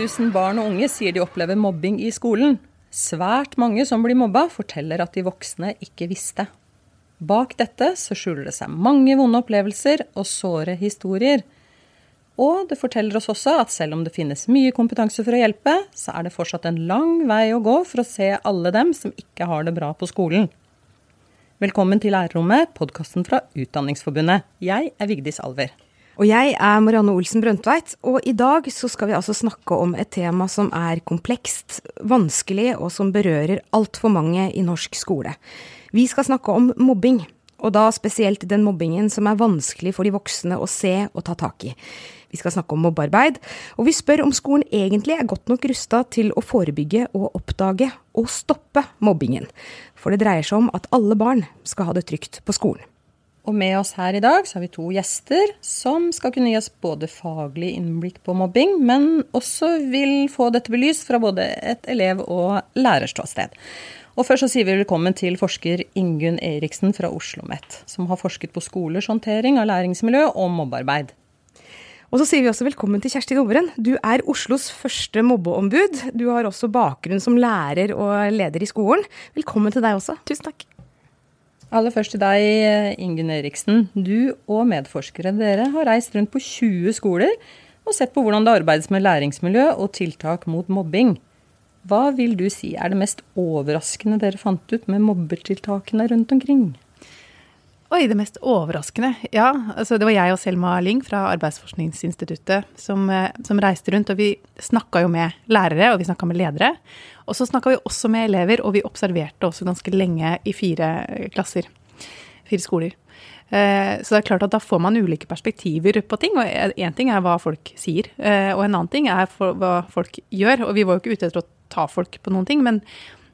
000 barn og unge sier de opplever mobbing i skolen. Svært mange som blir mobba, forteller at de voksne ikke visste. Bak dette så skjuler det seg mange vonde opplevelser og såre historier. Og det forteller oss også at selv om det finnes mye kompetanse for å hjelpe, så er det fortsatt en lang vei å gå for å se alle dem som ikke har det bra på skolen. Velkommen til Lærerrommet, podkasten fra Utdanningsforbundet. Jeg er Vigdis Alver. Og jeg er Marianne Olsen Brøndtveit, og i dag så skal vi altså snakke om et tema som er komplekst, vanskelig og som berører altfor mange i norsk skole. Vi skal snakke om mobbing, og da spesielt den mobbingen som er vanskelig for de voksne å se og ta tak i. Vi skal snakke om mobbearbeid, og vi spør om skolen egentlig er godt nok rusta til å forebygge og oppdage og stoppe mobbingen. For det dreier seg om at alle barn skal ha det trygt på skolen. Og med oss her i dag så har vi to gjester som skal kunne gi oss både faglig innblikk på mobbing, men også vil få dette belyst fra både et elev- og lærerståsted. Og først så sier vi velkommen til forsker Ingunn Eriksen fra Oslo OsloMet, som har forsket på skolers håndtering av læringsmiljø og mobbearbeid. Og så sier vi også velkommen til Kjersti Doveren. Du er Oslos første mobbeombud. Du har også bakgrunn som lærer og leder i skolen. Velkommen til deg også. Tusen takk. Aller først til deg, Ingunn Eriksen. Du og medforskere dere har reist rundt på 20 skoler og sett på hvordan det arbeides med læringsmiljø og tiltak mot mobbing. Hva vil du si er det mest overraskende dere fant ut med mobbetiltakene rundt omkring? Oi, det mest overraskende? Ja, altså det var jeg og Selma Ling fra Arbeidsforskningsinstituttet som, eh, som reiste rundt. Og vi snakka jo med lærere, og vi snakka med ledere. Og så snakka vi også med elever, og vi observerte også ganske lenge i fire klasser. Fire skoler. Eh, så det er klart at da får man ulike perspektiver på ting. Og én ting er hva folk sier, eh, og en annen ting er hva folk gjør. Og vi var jo ikke ute etter å ta folk på noen ting, men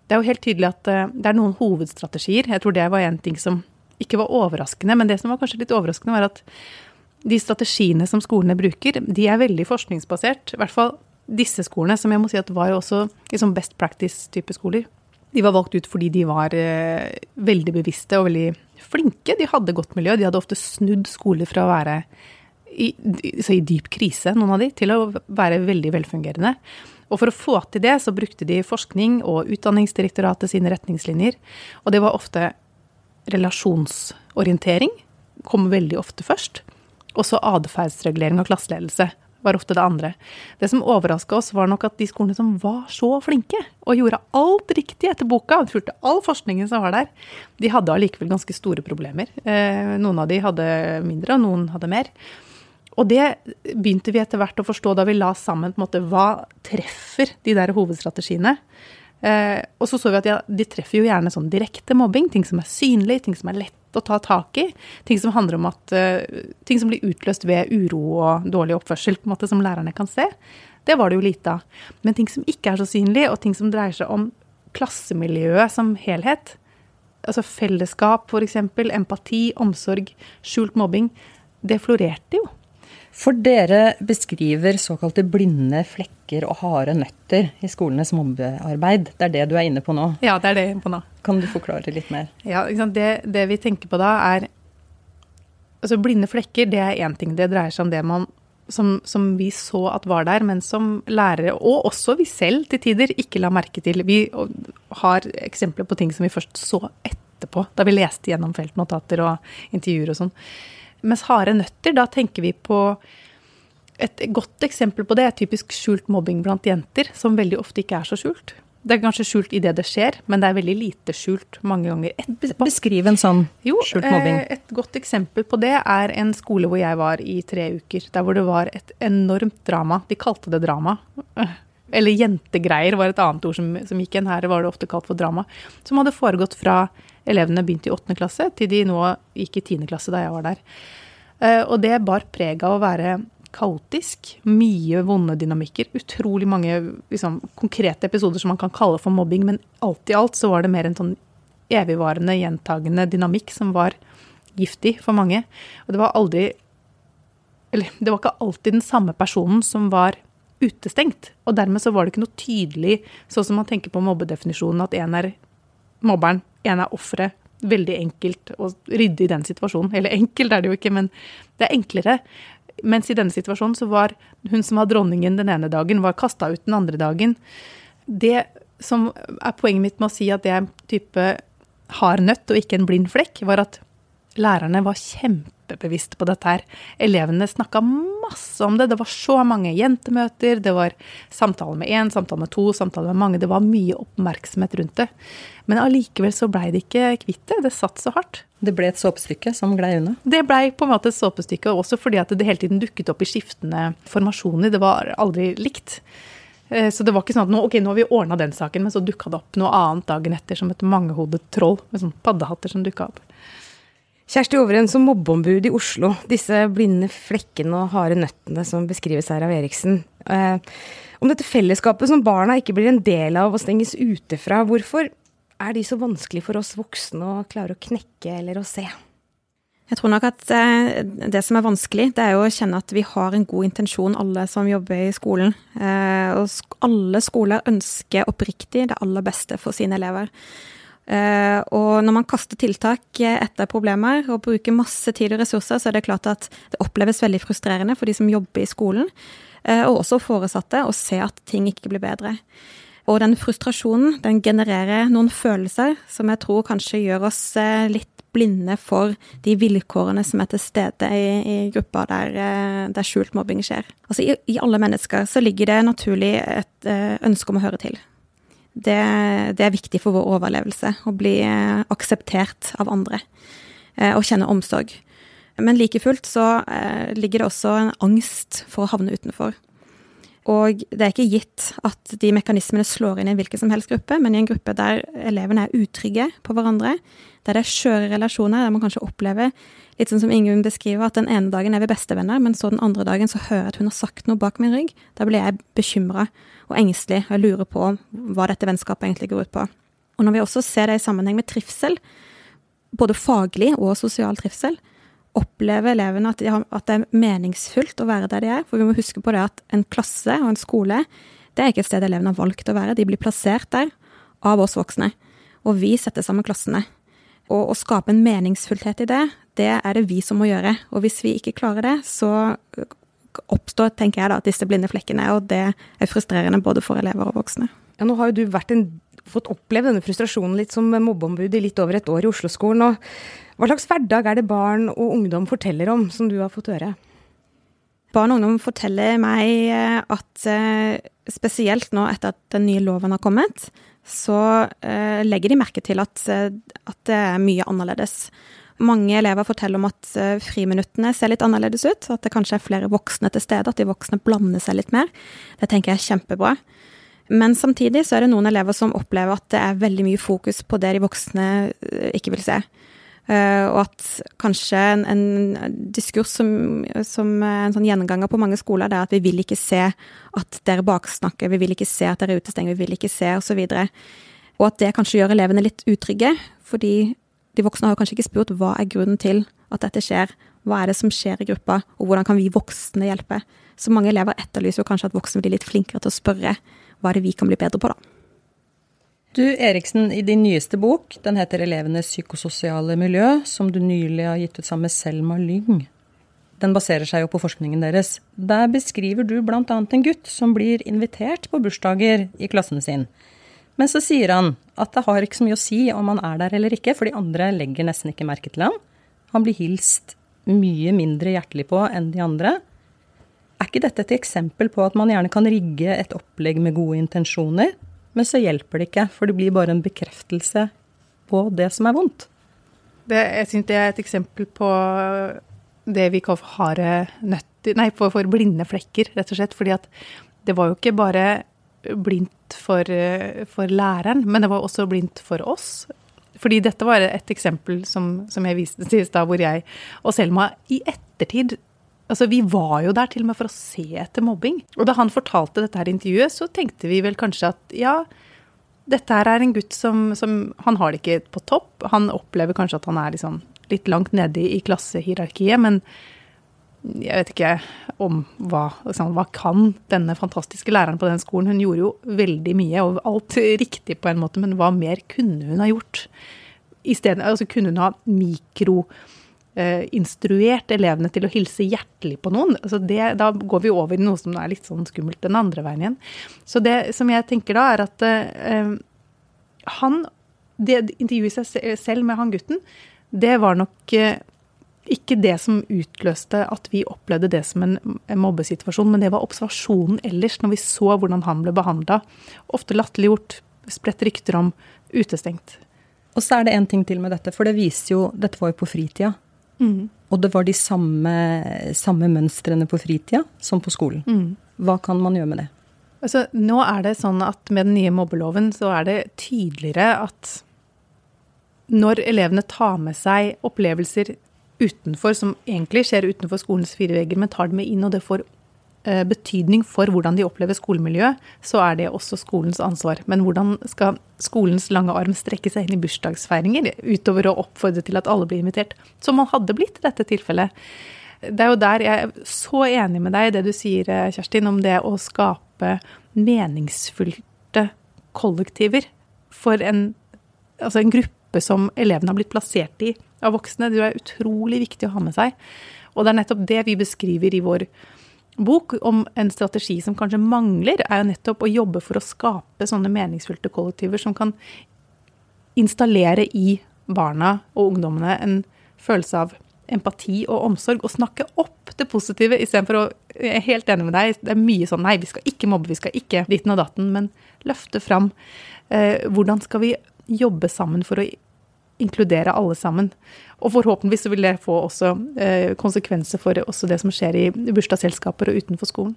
det er jo helt tydelig at eh, det er noen hovedstrategier. Jeg tror det var en ting som ikke var overraskende, men det som var kanskje litt overraskende, var at de strategiene som skolene bruker, de er veldig forskningsbasert. I hvert fall disse skolene, som jeg må si at var også liksom best practice-type skoler. De var valgt ut fordi de var eh, veldig bevisste og veldig flinke. De hadde godt miljø. De hadde ofte snudd skoler fra å være i, i dyp krise, noen av de, til å være veldig velfungerende. Og for å få til det, så brukte de forskning og Utdanningsdirektoratet sine retningslinjer. Og det var ofte relasjonsorientering. Kom veldig ofte først. Og så atferdsregulering og klasseledelse var ofte det andre. Det som overraska oss, var nok at de skolene som var så flinke, og gjorde alt riktig etter boka, fulgte all forskningen som var der, de hadde allikevel ganske store problemer. Eh, noen av de hadde mindre, og noen hadde mer. Og det begynte vi etter hvert å forstå da vi la sammen på en måte, hva treffer de der hovedstrategiene. Eh, og så så vi at ja, de treffer jo gjerne sånn direkte mobbing, ting som er synlig, ting som er lett å ta tak i. Ting som handler om at eh, ting som blir utløst ved uro og dårlig oppførsel, på en måte som lærerne kan se. Det var det jo lite av. Men ting som ikke er så synlig, og ting som dreier seg om klassemiljøet som helhet, altså fellesskap f.eks., empati, omsorg, skjult mobbing, det florerte jo. For dere beskriver såkalte blinde flekker og harde nøtter i skolenes mobbearbeid. Det er det du er inne på nå? Ja, det er det jeg er inne på nå. Kan du forklare litt mer? Ja, det, det, vi tenker på da, er Altså, blinde flekker, det er én ting. Det dreier seg om det man som, som, vi så at var der, men som lærere, og også vi selv til tider, ikke la merke til. Vi har eksempler på ting som vi først så etterpå, da vi leste gjennom feltnotater og intervjuer og sånn. Mens harde nøtter, da tenker vi på et godt eksempel på det er typisk skjult mobbing blant jenter, som veldig ofte ikke er så skjult. Det er kanskje skjult idet det skjer, men det er veldig lite skjult mange ganger etterpå. Beskriv en sånn jo, skjult mobbing. Jo, et godt eksempel på det er en skole hvor jeg var i tre uker. Der hvor det var et enormt drama. De kalte det drama. Eller jentegreier var et annet ord som, som gikk igjen. Her var det ofte kalt for drama. Som hadde foregått fra elevene begynte i åttende klasse, til de nå gikk i tiende klasse da jeg var der. Eh, og det bar preg av å være kaotisk. Mye vonde dynamikker. Utrolig mange liksom, konkrete episoder som man kan kalle for mobbing, men alt i alt så var det mer en sånn evigvarende, gjentagende dynamikk som var giftig for mange. Og det var aldri Eller det var ikke alltid den samme personen som var utestengt. Og dermed så var det ikke noe tydelig, sånn som man tenker på mobbedefinisjonen, at en er mobberen, en er offeret. Veldig enkelt å rydde i den situasjonen. Eller enkelt er det jo ikke, men det er enklere. Mens i denne situasjonen så var hun som var dronningen den ene dagen, var kasta ut den andre dagen. Det som er poenget mitt med å si at det er en type hard nøtt og ikke en blind flekk, var at lærerne var kjempebevisste på dette her. Elevene snakka masse om det. Det var så mange jentemøter, det var samtaler med én, samtaler med to, samtaler med mange. Det var mye oppmerksomhet rundt det. Men allikevel så blei det ikke kvitt det. Det satt så hardt. Det ble et såpestykke som glei unna? Det blei på en måte et såpestykke, også fordi at det hele tiden dukket opp i skiftende formasjoner. Det var aldri likt. Eh, så det var ikke sånn at nå, okay, nå har vi ordna den saken, men så dukka det opp noe annet dagen etter som et mangehodet troll med sånn paddehatter som dukka opp. Kjersti Overen, som mobbeombud i Oslo, disse blinde flekkene og harde nøttene som beskrives her av Eriksen. Eh, om dette fellesskapet som barna ikke blir en del av og stenges ute fra, hvorfor er de så vanskelig for oss voksne å klare å knekke eller å se? Jeg tror nok at eh, det som er vanskelig, det er jo å kjenne at vi har en god intensjon, alle som jobber i skolen. Eh, og alle skoler ønsker oppriktig det aller beste for sine elever. Uh, og når man kaster tiltak etter problemer og bruker masse tid og ressurser, så er det klart at det oppleves veldig frustrerende for de som jobber i skolen, uh, og også foresatte, å se at ting ikke blir bedre. Og den frustrasjonen, den genererer noen følelser som jeg tror kanskje gjør oss litt blinde for de vilkårene som er til stede i, i gruppa der, der, skjult mobbing skjer. Altså i, i alle mennesker så ligger det naturlig et ønske om å høre til det, det, er viktig for vår overlevelse. Å bli eh, akseptert av andre eh, og kjenne omsorg. Men like fullt så eh, ligger det også en angst for å havne utenfor. Og det er ikke gitt at de mekanismene slår inn i en hvilken som helst gruppe, men i en gruppe der elevene er utrygge på hverandre, der det er skjøre relasjoner, der man kanskje opplever, litt sånn som Ingunn beskriver, at den ene dagen er vi bestevenner, men så den andre dagen så hører jeg at hun har sagt noe bak min rygg. Da blir jeg bekymra og engstelig, og jeg lurer på hva dette vennskapet egentlig går ut på. Og når vi også ser det i sammenheng med trivsel, både faglig og sosial trivsel, opplever elevene at, de har, at, det er meningsfullt å være der de er. For vi må huske på det at en klasse og en skole, det er ikke et sted elevene har valgt å være. De blir plassert der av oss voksne. Og vi setter sammen klassene. Og å skape en meningsfullhet i det, det er det vi som må gjøre. Og hvis vi ikke klarer det, så oppstår, tenker jeg da, disse blinde flekkene. Og det er frustrerende både for elever og voksne. Ja, nå har jo du en, fått oppleve denne frustrasjonen litt som mobbeombud i litt over et år i Oslo-skolen. og hva slags hverdag er det barn og ungdom forteller om, som du har fått høre? Barn og ungdom forteller meg eh, at eh, spesielt nå etter at den nye loven har kommet, så eh, legger de merke til at, at det er mye annerledes. Mange elever forteller om at friminuttene ser litt annerledes ut, at det kanskje er flere voksne til stede, at de voksne blander seg litt mer. Det tenker jeg er kjempebra. Men samtidig så er det noen elever som opplever at det er veldig mye fokus på det de voksne ikke vil se. Uh, og at kanskje en, en diskurs som, som, en sånn gjenganger på mange skoler, det er at vi vil ikke se at dere baksnakker, vi vil ikke se at dere utestenger, vi vil ikke se, osv. Og, og at det kanskje gjør elevene litt utrygge, fordi de voksne har kanskje ikke spurt hva er grunnen til at dette skjer, hva er det som skjer i gruppa, og hvordan kan vi voksne hjelpe? Så mange elever etterlyser jo kanskje at voksne blir litt flinkere til å spørre hva er det vi kan bli bedre på, da. Du Eriksen, i din nyeste bok, den heter 'Elevenes psykososiale miljø', som du nylig har gitt ut sammen med Selma Lyng. Den baserer seg jo på forskningen deres. Der beskriver du bl.a. en gutt som blir invitert på bursdager i klassen sin. Men så sier han at det har ikke så mye å si om han er der eller ikke, for de andre legger nesten ikke merke til ham. Han blir hilst mye mindre hjertelig på enn de andre. Er ikke dette et eksempel på at man gjerne kan rigge et opplegg med gode intensjoner, men så hjelper det ikke, for det blir bare en bekreftelse på det som er vondt. Det, jeg syns det er et eksempel på det vi kaller for harde nøtter Nei, for, for, blinde flekker, rett og slett. Fordi at det var jo ikke bare blindt for, for læreren, men det var også blindt for oss. Fordi dette var et eksempel som, som jeg viste til i stad, hvor jeg og Selma i ettertid Altså, Vi var jo der til og med for å se etter mobbing. Og da han fortalte dette her intervjuet, så tenkte vi vel kanskje at ja, dette her er en gutt som, som Han har det ikke på topp. Han opplever kanskje at han er liksom litt langt nede i klassehierarkiet, men jeg vet ikke om hva, liksom, hva kan denne fantastiske læreren på den skolen. Hun gjorde jo veldig mye og alt riktig på en måte, men hva mer kunne hun ha gjort? I stedet, altså kunne hun ha mikroinstruert eh, elevene til å hilse hjertelig på noen? Altså det, da går vi over i noe som er litt sånn skummelt den andre veien igjen. Så det som jeg tenker da, er at eh, han Det intervjuet seg selv med han gutten, det var nok eh, ikke det som utløste at vi opplevde det som en, en, mobbesituasjon, men det var observasjonen ellers, når vi så hvordan han ble behandla. Ofte latterliggjort, spredt rykter om utestengt. Og så er det en ting til med dette, for det viser jo Dette var jo på fritida. Mm. Og det var de samme, samme, mønstrene på fritida som på skolen. Mm. Hva kan man gjøre med det? Altså, nå er det sånn at med den nye mobbeloven så er det tydeligere at når elevene tar med seg opplevelser utenfor, som egentlig skjer utenfor skolens fire vegger, men tar det med inn, og det får betydning for hvordan de opplever skolemiljøet, så er det også skolens ansvar. Men hvordan skal skolens lange arm strekke seg inn i bursdagsfeiringer, utover å oppfordre til at alle blir invitert, som man hadde blitt i dette tilfellet? Det er jo der jeg er så enig med deg i det du sier, eh, Kjerstin, om det å skape meningsfylte kollektiver for en, altså en gruppe som elevene har blitt plassert i av voksne. Det er utrolig viktig å ha med seg. Og det er nettopp det vi beskriver i vår bok om en strategi som kanskje mangler, er jo nettopp å jobbe for å skape sånne meningsfylte kollektiver som kan installere i barna og ungdommene en følelse av empati og omsorg, og snakke opp det positive istedenfor å Jeg er helt enig med deg, det er mye sånn nei, vi skal ikke mobbe, vi skal ikke ditten og datten, men løfte fram eh, hvordan skal vi jobbe sammen for å inkludere alle sammen. Og forhåpentligvis vil det få også eh, konsekvenser for også det som skjer i bursdagsselskaper og utenfor skolen.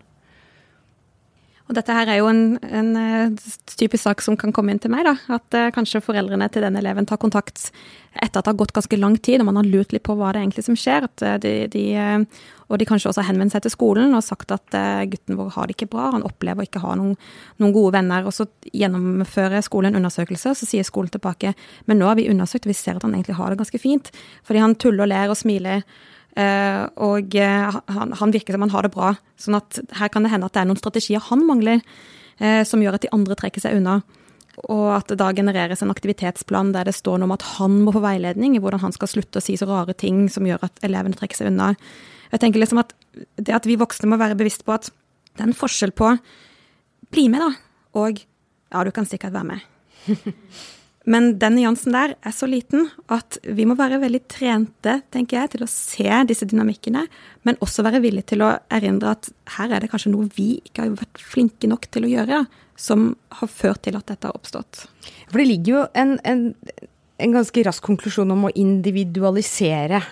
Og dette her er jo en, en, eh, typisk sak som kan komme inn til meg. da, At eh, kanskje foreldrene til den eleven tar kontakt etter at det har gått ganske lang tid, og man har lurt litt på hva det egentlig som skjer. at uh, de, de, uh, Og de kanskje også har henvendt seg til skolen og sagt at gutten vår har det ikke bra, han opplever ikke å ha noen, noen, gode venner. Og så gjennomfører skolen en undersøkelse, og så sier skolen tilbake men nå har vi undersøkt, og vi ser at han egentlig har det ganske fint. Fordi han tuller og ler og smiler Uh, og uh, han, han, virker som han har det bra. Sånn at her kan det hende at det er noen strategier han mangler, som gjør at de andre trekker seg unna. Og at det da genereres en aktivitetsplan der det står noe om at han må få veiledning i hvordan han skal slutte å si så rare ting som gjør at elevene trekker seg unna. Jeg tenker liksom at det at vi voksne må være bevisst på at det er en forskjell på bli med, da, og ja, du kan sikkert være med. Men den nyansen der er så liten at vi må være veldig trente, tenker jeg, til å se disse dynamikkene, men også være villige til å erindre at her er det kanskje noe vi ikke har vært flinke nok til å gjøre, som har ført til at dette har oppstått. For det ligger jo en, en, en ganske rask konklusjon om å individualisere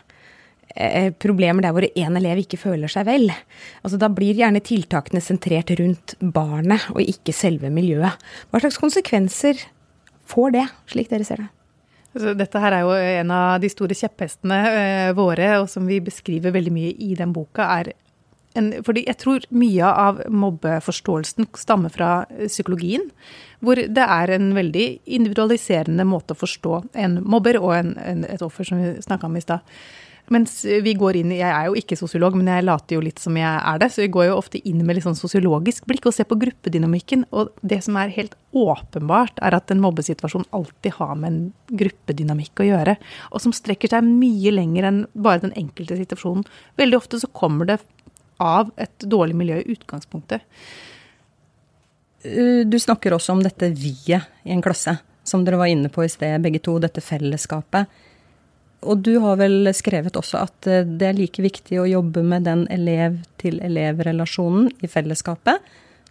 eh, problemer der hvor én elev ikke føler seg vel. Altså Da blir gjerne tiltakene sentrert rundt barnet og ikke selve miljøet. Hva slags konsekvenser får det, slik dere ser det? Altså, dette her er jo en av de store kjepphestene eh, våre, og som vi beskriver veldig mye i den boka. er en, fordi jeg tror mye av mobbeforståelsen stammer fra psykologien. Hvor det er en veldig individualiserende måte å forstå en mobber og en, en, et offer, som vi snakka om i stad. Mens vi går inn Jeg er jo ikke sosiolog, men jeg later jo litt som jeg er det. Så vi går jo ofte inn med litt sånn sosiologisk blikk og ser på gruppedynamikken. Og det som er helt åpenbart, er at en mobbesituasjon alltid har med en gruppedynamikk å gjøre. Og som strekker seg mye lenger enn bare den enkelte situasjonen. Veldig ofte så kommer det av et dårlig miljø i utgangspunktet. Eh, du snakker også om dette vi-et i en klasse, som dere var inne på i sted, begge to. Dette fellesskapet. Og du har vel skrevet også at eh, det er like viktig å jobbe med den elev-til-elev-relasjonen i fellesskapet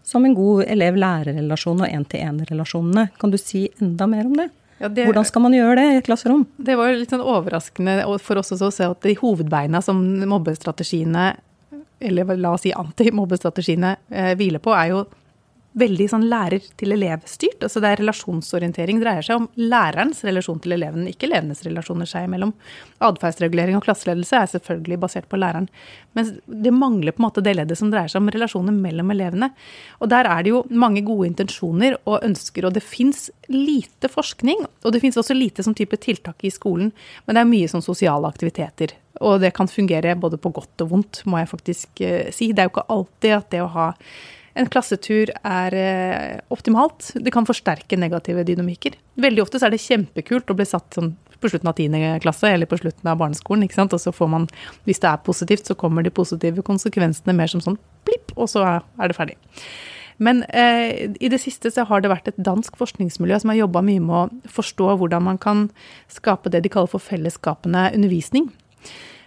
som en god elev-lærer-relasjon og én-til-én-relasjonene. Kan du si enda mer om det? Ja, det? Hvordan skal man gjøre det i et klasserom? Det var litt sånn overraskende for oss også å se at de hovedbeina som mobbestrategiene, eller la oss si antimobbestrategiene, eh, hviler på, er jo veldig sånn lærer-til-elev-styrt. Altså det er relasjonsorientering dreier seg om lærerens relasjon til eleven, ikke elevenes relasjoner seg imellom. Atferdsregulering og klasseledelse er selvfølgelig basert på læreren. Men det mangler på en måte det leddet som dreier seg om relasjoner mellom elevene. Og der er det jo mange gode intensjoner og ønsker, og det fins lite forskning. Og det fins også lite som type tiltak i skolen, men det er mye som sosiale aktiviteter. Og det kan fungere både på godt og vondt, må jeg faktisk eh, si. Det er jo ikke alltid at det å ha en klassetur er eh, optimalt. Det kan forsterke negative dynamikker. Veldig ofte så er det kjempekult å bli satt sånn på slutten av 10. klasse eller på slutten av barneskolen. ikke sant? Og så får man, hvis det er positivt, så kommer de positive konsekvensene mer som sånn blipp, og så er det ferdig. Men eh, i det siste så har det vært et dansk forskningsmiljø som har jobba mye med å forstå hvordan man kan skape det de kaller for fellesskapende undervisning.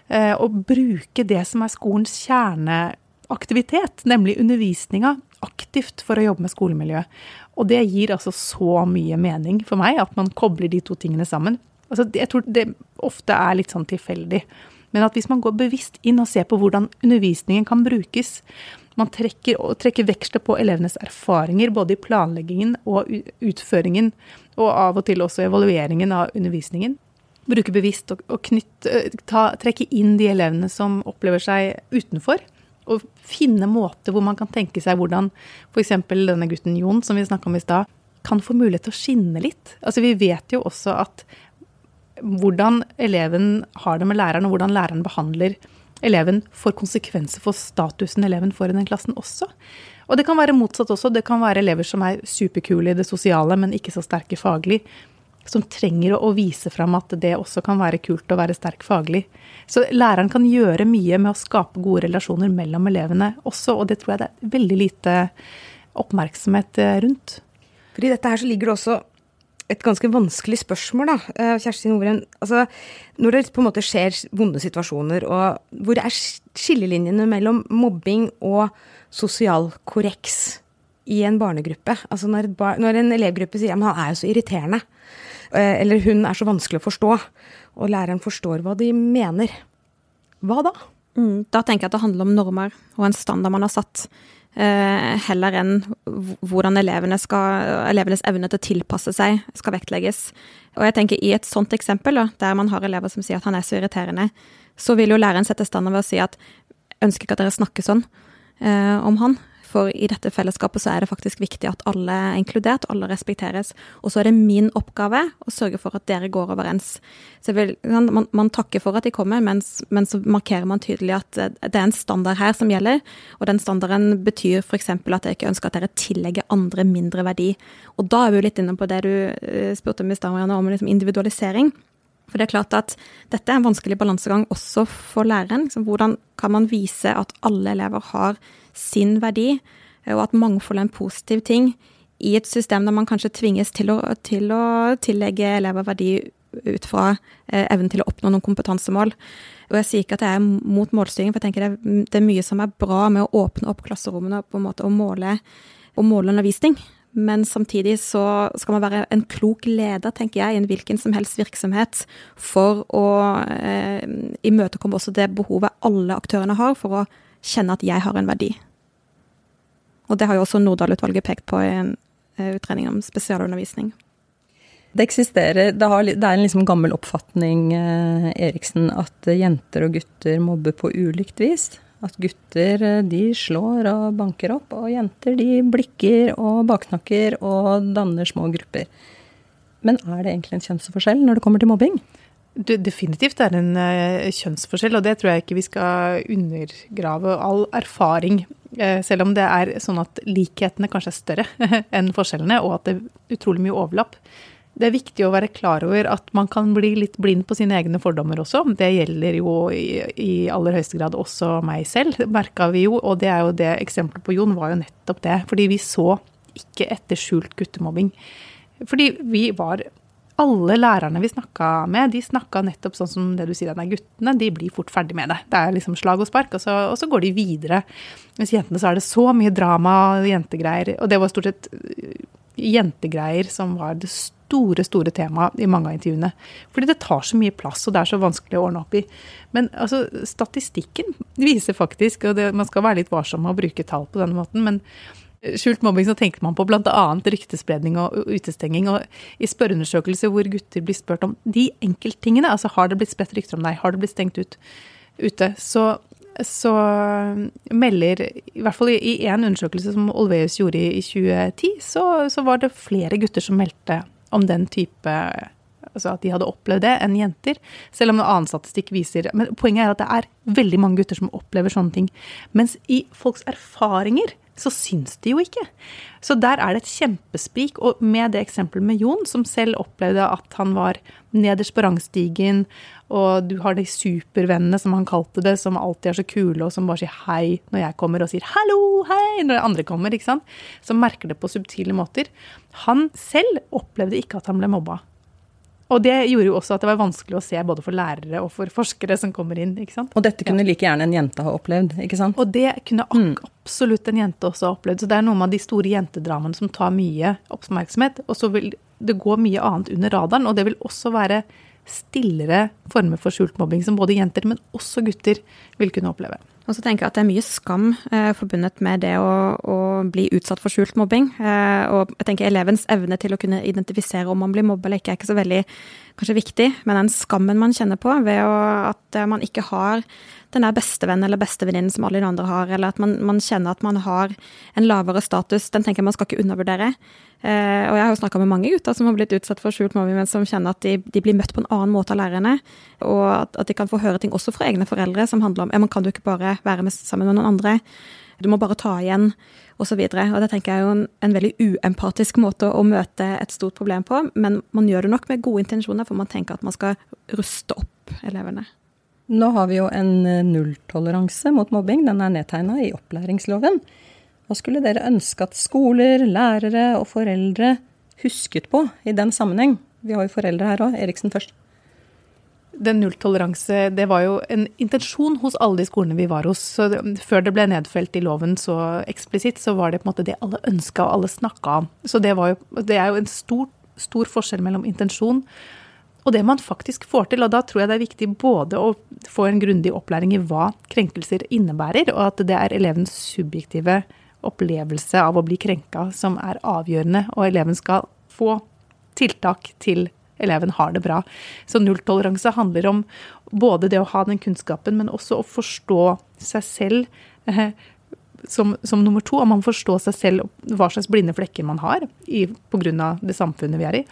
Eh, og bruke det som er skolens kjerne aktivitet, nemlig undervisninga, aktivt for å jobbe med skolemiljøet. Og det gir altså så mye mening for meg, at man kobler de to tingene sammen. Altså, jeg tror det ofte er litt sånn tilfeldig. Men at hvis man går bevisst inn og ser på hvordan undervisningen kan brukes, man trekker, trekker veksler på elevenes erfaringer både i planleggingen og utføringen, og av og til også evalueringen av undervisningen. Bruke bevisst og, og knytt, ta, trekke inn de elevene som opplever seg utenfor å finne måter hvor man kan tenke seg hvordan f.eks. denne gutten Jon, som vi snakka om i stad, kan få mulighet til å skinne litt. Altså Vi vet jo også at hvordan eleven har det med læreren, og hvordan læreren behandler eleven, får konsekvenser for statusen eleven får i den klassen også. Og det kan være motsatt også. Det kan være elever som er superkule i det sosiale, men ikke så sterke faglig som trenger å vise fram at det også kan være kult å være sterk faglig. Så læreren kan gjøre mye med å skape gode relasjoner mellom elevene også, og det tror jeg det er veldig lite oppmerksomhet eh, rundt. For i dette her så ligger det også et ganske vanskelig spørsmål, da. Eh, Kjersti Nordgren. Altså, når det på en måte skjer vonde situasjoner, og hvor er skillelinjene mellom mobbing og sosial korreks i en barnegruppe? Altså når, når en elevgruppe sier at han er jo så irriterende, eller hun er så vanskelig å forstå, og læreren forstår hva de mener. Hva da? Mm, da tenker jeg at det handler om normer og en standard man har satt, eh, heller enn hvordan elevene skal, elevenes evne til å tilpasse seg skal vektlegges. Og jeg tenker i et sånt eksempel, der man har elever som sier at han er så irriterende, så vil jo læreren sette standard ved å si at ønsker ikke at dere snakker sånn eh, om han. For i dette fellesskapet så er det faktisk viktig at alle er inkludert, alle respekteres. Og så er det min oppgave å sørge for at dere går overens. Vil, man, man, takker for at de kommer, men, så markerer man tydelig at det er en standard her som gjelder. Og den standarden betyr f.eks. at jeg ikke ønsker at dere tillegger andre mindre verdi. Og da er vi jo litt inne på det du eh, spurte om i stad, om liksom individualisering. For det er klart at dette er en vanskelig balansegang også for læreren. Liksom, hvordan kan man vise at alle elever har sin verdi, og at mangfold er en positiv ting, i et system der man kanskje tvinges til å, til å tillegge elever verdi ut fra eh, evnen til å oppnå noen kompetansemål. Og jeg sier ikke at jeg er mot målstyring, for jeg tenker det er, det er mye som er bra med å åpne opp klasserommene på en måte og måle, og måle undervisning. Men samtidig så skal man være en klok leder, tenker jeg, i en hvilken som helst virksomhet for å eh, imøtekomme også det behovet alle aktørene har for å kjenne at jeg har en verdi. Og det har jo også Nordahl-utvalget pekt på i en eh, utredning om spesialundervisning. Det eksisterer Det, har, det er en liksom gammel oppfatning, eh, Eriksen, at jenter og gutter mobber på ulikt vis. At gutter eh, de slår og banker opp, og jenter de blikker og baksnakker og danner små grupper. Men er det egentlig en kjønnsforskjell når det kommer til mobbing? Det definitivt er en uh, kjønnsforskjell, og det tror jeg ikke vi skal undergrave. All erfaring, selv om det er sånn at likhetene kanskje er større enn forskjellene, og at det er utrolig mye overlapp. Det er viktig å være klar over at man kan bli litt blind på sine egne fordommer også. Det gjelder jo i, i aller høyeste grad også meg selv, merka vi jo. Og det er jo det eksempelet på Jon var jo nettopp det. Fordi vi så ikke etter skjult guttemobbing. Fordi vi var alle lærerne vi snakka med, de snakka nettopp sånn som det du sier, at guttene de blir fort ferdig med det. Det er liksom slag og spark, og så, og så går de videre. Mens jentene så er det så mye drama og jentegreier. Og det var stort sett øh, jentegreier som var det store, store temaet i mange av intervjuene. Fordi det tar så mye plass, og det er så vanskelig å ordne opp i. Men altså, statistikken viser faktisk, og det, man skal være litt varsom med å bruke tall på denne måten, men Skjult mobbing så tenker man på bl.a. ryktespredning og utestenging. Og i spørreundersøkelser hvor gutter blir spurt om de enkelttingene, altså har det blitt spredt rykter om deg, har det blitt stengt ut ute, så, så melder, i hvert fall i én undersøkelse som Olveus gjorde i 2010, så, så var det flere gutter som meldte om den type altså at de hadde opplevd det, enn jenter. Selv om noe annen statistikk viser Men poenget er at det er veldig mange gutter som opplever sånne ting. Mens i folks erfaringer så syns de jo ikke. Så der er det et kjempesprik. Og med det eksempelet med Jon, som selv opplevde at han var nederst på rangstigen, og du har de supervennene, som han kalte det, som alltid er så kule, og som bare sier hei når jeg kommer, og sier hallo, hei når andre kommer, ikke sant. Som merker det på subtile måter. Han selv opplevde ikke at han ble mobba. Og det gjorde jo også at det var vanskelig å se både for lærere og for forskere som kommer inn. ikke sant? Og dette kunne like gjerne en jente ha opplevd, ikke sant? Og det kunne mm. absolutt en jente også ha opplevd. Så det er noen av de store jentedramaene som tar mye oppmerksomhet. Og så vil det gå mye annet under radaren, og det vil også være stillere former for skjult mobbing som både jenter, men også gutter vil kunne oppleve. Og så tenker jeg at det er mye skam eh, forbundet med det å, å, bli utsatt for skjult mobbing. Eh, og jeg tenker elevens evne til å kunne identifisere om man blir mobbet eller ikke, er ikke så veldig kanskje viktig, men den skammen man kjenner på ved å, at eh, man ikke har den der bestevennen eller bestevenninnen som alle de andre har, eller at man, man, kjenner at man har en lavere status, den tenker jeg man skal ikke undervurdere. Eh, og jeg har jo snakka med mange gutter som har blitt utsatt for skjult mobbing, men som kjenner at de, de, blir møtt på en annen måte av lærerne. Og at, at, de kan få høre ting også fra egne foreldre som handler om ja, man kan jo ikke bare være med, sammen med noen andre. Du må bare ta igjen, osv. Og, så og det tenker jeg er jo en, en, veldig uempatisk måte å møte et stort problem på. Men man gjør det nok med gode intensjoner, for man tenker at man skal ruste opp elevene. Nå har vi jo en eh, nulltoleranse mot mobbing. Den er nedtegna i opplæringsloven. Hva skulle dere ønske at skoler, lærere og foreldre husket på i den sammenheng? Vi har jo foreldre her òg. Eriksen først. Den nulltoleranse, det var jo en intensjon hos alle de skolene vi var hos. Så før det ble nedfelt i loven så eksplisitt, så var det på en måte det alle ønska og alle snakka om. Så det, jo, det er jo en stor, stor forskjell mellom intensjon og det man faktisk får til. Og da tror jeg det er viktig både å få en grundig opplæring i hva krenkelser innebærer, og at det er elevens subjektive opplevelse av å bli krenka som er avgjørende, og eleven skal få tiltak til eleven har det bra. Så nulltoleranse handler om både det å ha den kunnskapen, men også å forstå seg selv eh, som, som, nummer to. Om man forstår seg selv hva slags blinde flekker man har pga. det samfunnet vi er i.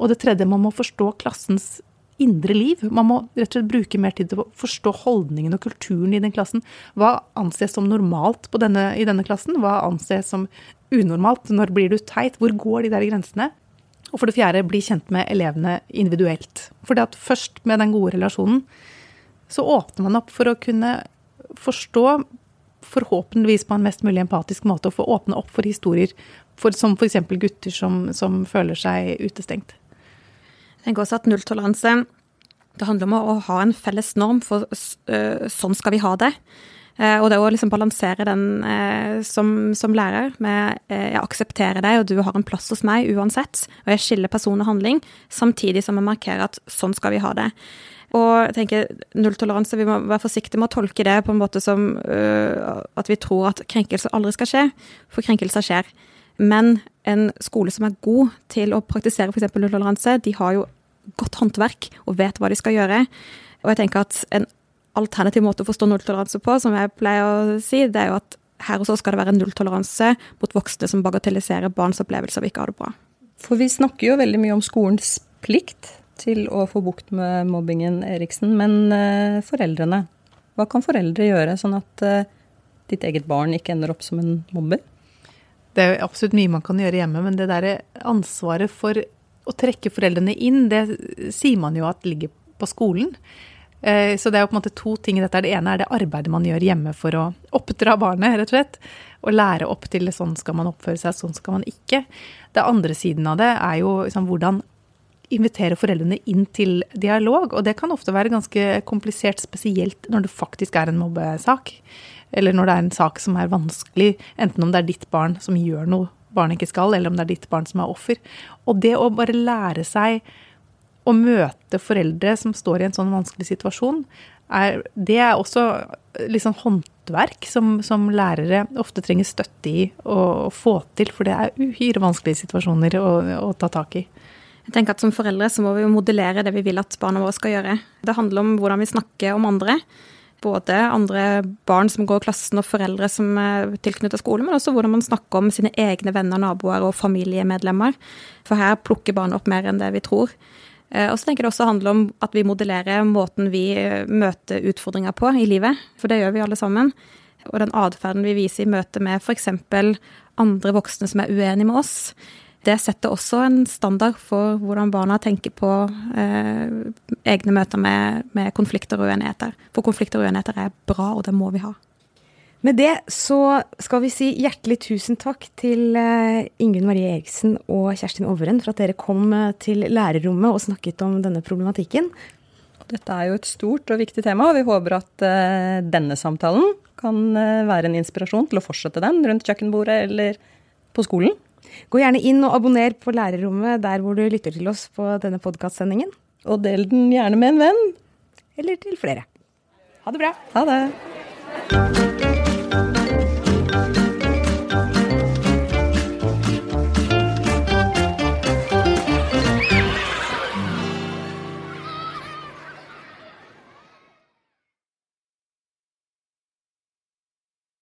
Og det tredje, man må forstå klassens indre liv. Man må rett og slett bruke mer tid til å forstå holdningen og kulturen i den klassen. Hva anses som normalt denne, i denne klassen? Hva anses som unormalt? Når blir du teit? Hvor går de der grensene? Og for det fjerde, bli kjent med elevene individuelt. For det at først med den gode relasjonen, så åpner man opp for å kunne forstå, forhåpentligvis på en mest mulig empatisk måte, og få åpne opp for historier for, som f.eks. gutter som, som føler seg utestengt. Jeg tenker også at nulltoleranse det handler om å ha en felles norm for uh, sånn skal vi ha det. Uh, og det å liksom balansere den uh, som, som, lærer med jeg aksepterer deg, og du har en plass hos meg uansett. Og jeg skiller person og handling, samtidig som jeg markerer at sånn skal vi ha det. Og jeg tenker nulltoleranse, vi må være forsiktige med å tolke det på en måte som at vi tror at krenkelser aldri skal skje, for krenkelser skjer. Men en skole som er god til å praktisere f.eks. nulltoleranse, de har jo godt håndverk og vet hva de skal gjøre. Og jeg tenker at en alternativ måte å forstå nulltoleranse på, som jeg pleier å si, det er jo at her og så skal det være nulltoleranse mot voksne som bagatelliserer barns opplevelser av ikke ha det bra. For vi snakker jo veldig mye om skolens plikt til å få bukt med mobbingen, Eriksen. Men uh, foreldrene, hva kan foreldre gjøre sånn at uh, ditt eget barn ikke ender opp som en mobber? Det er jo absolutt mye man kan gjøre hjemme, men det der ansvaret for å trekke foreldrene inn, det sier man jo at ligger på skolen. Eh, så det er jo på en måte to ting i dette. Det ene er det arbeidet man gjør hjemme for å oppdra barnet, rett og slett. Og lære opp til sånn skal man oppføre seg, sånn skal man ikke. Det andre siden av det er jo liksom hvordan invitere foreldrene inn til dialog. Og det kan ofte være ganske komplisert, spesielt når det faktisk er en mobbesak eller når det er en sak som er vanskelig, enten om det er ditt barn som gjør noe barnet ikke skal, eller om det er ditt barn som er offer. Og det å bare lære seg å møte foreldre som står i en sånn vanskelig situasjon, er, det er også liksom håndverk som, som, lærere ofte trenger støtte i å, få til, for det er uhyre vanskelige situasjoner å, å ta tak i. Jeg tenker at Som foreldre så må vi modellere det vi vil at barna våre skal gjøre. Det handler om hvordan vi snakker om andre. Både andre barn som går i klassen og foreldre som er tilknyttet skolen, men også hvordan man snakker om sine egne venner, naboer og familiemedlemmer. For her plukker barn opp mer enn det vi tror. Eh, og så tenker jeg det også handler om at vi modellerer måten vi eh, møter utfordringer på i livet, for det gjør vi alle sammen. Og den atferden vi viser i møte med f.eks. andre voksne som er uenige med oss. Det setter også en standard for hvordan barna tenker på eh, egne møter med, med konflikter og uenigheter. For konflikter og uenigheter er bra, og det må vi ha. Med det så skal vi si hjertelig tusen takk til eh, Ingunn Marie Eriksen og Kjerstin Overen for at dere kom eh, til lærerrommet og snakket om denne problematikken. Dette er jo et stort og viktig tema, og vi håper at uh, denne samtalen kan uh, være en inspirasjon til å fortsette den rundt kjøkkenbordet eller på skolen. Gå gjerne inn og abonner på Lærerrommet der hvor du lytter til oss på denne podkastsendingen. Og del den gjerne med en venn. Eller til flere. Ha det bra. Ha det.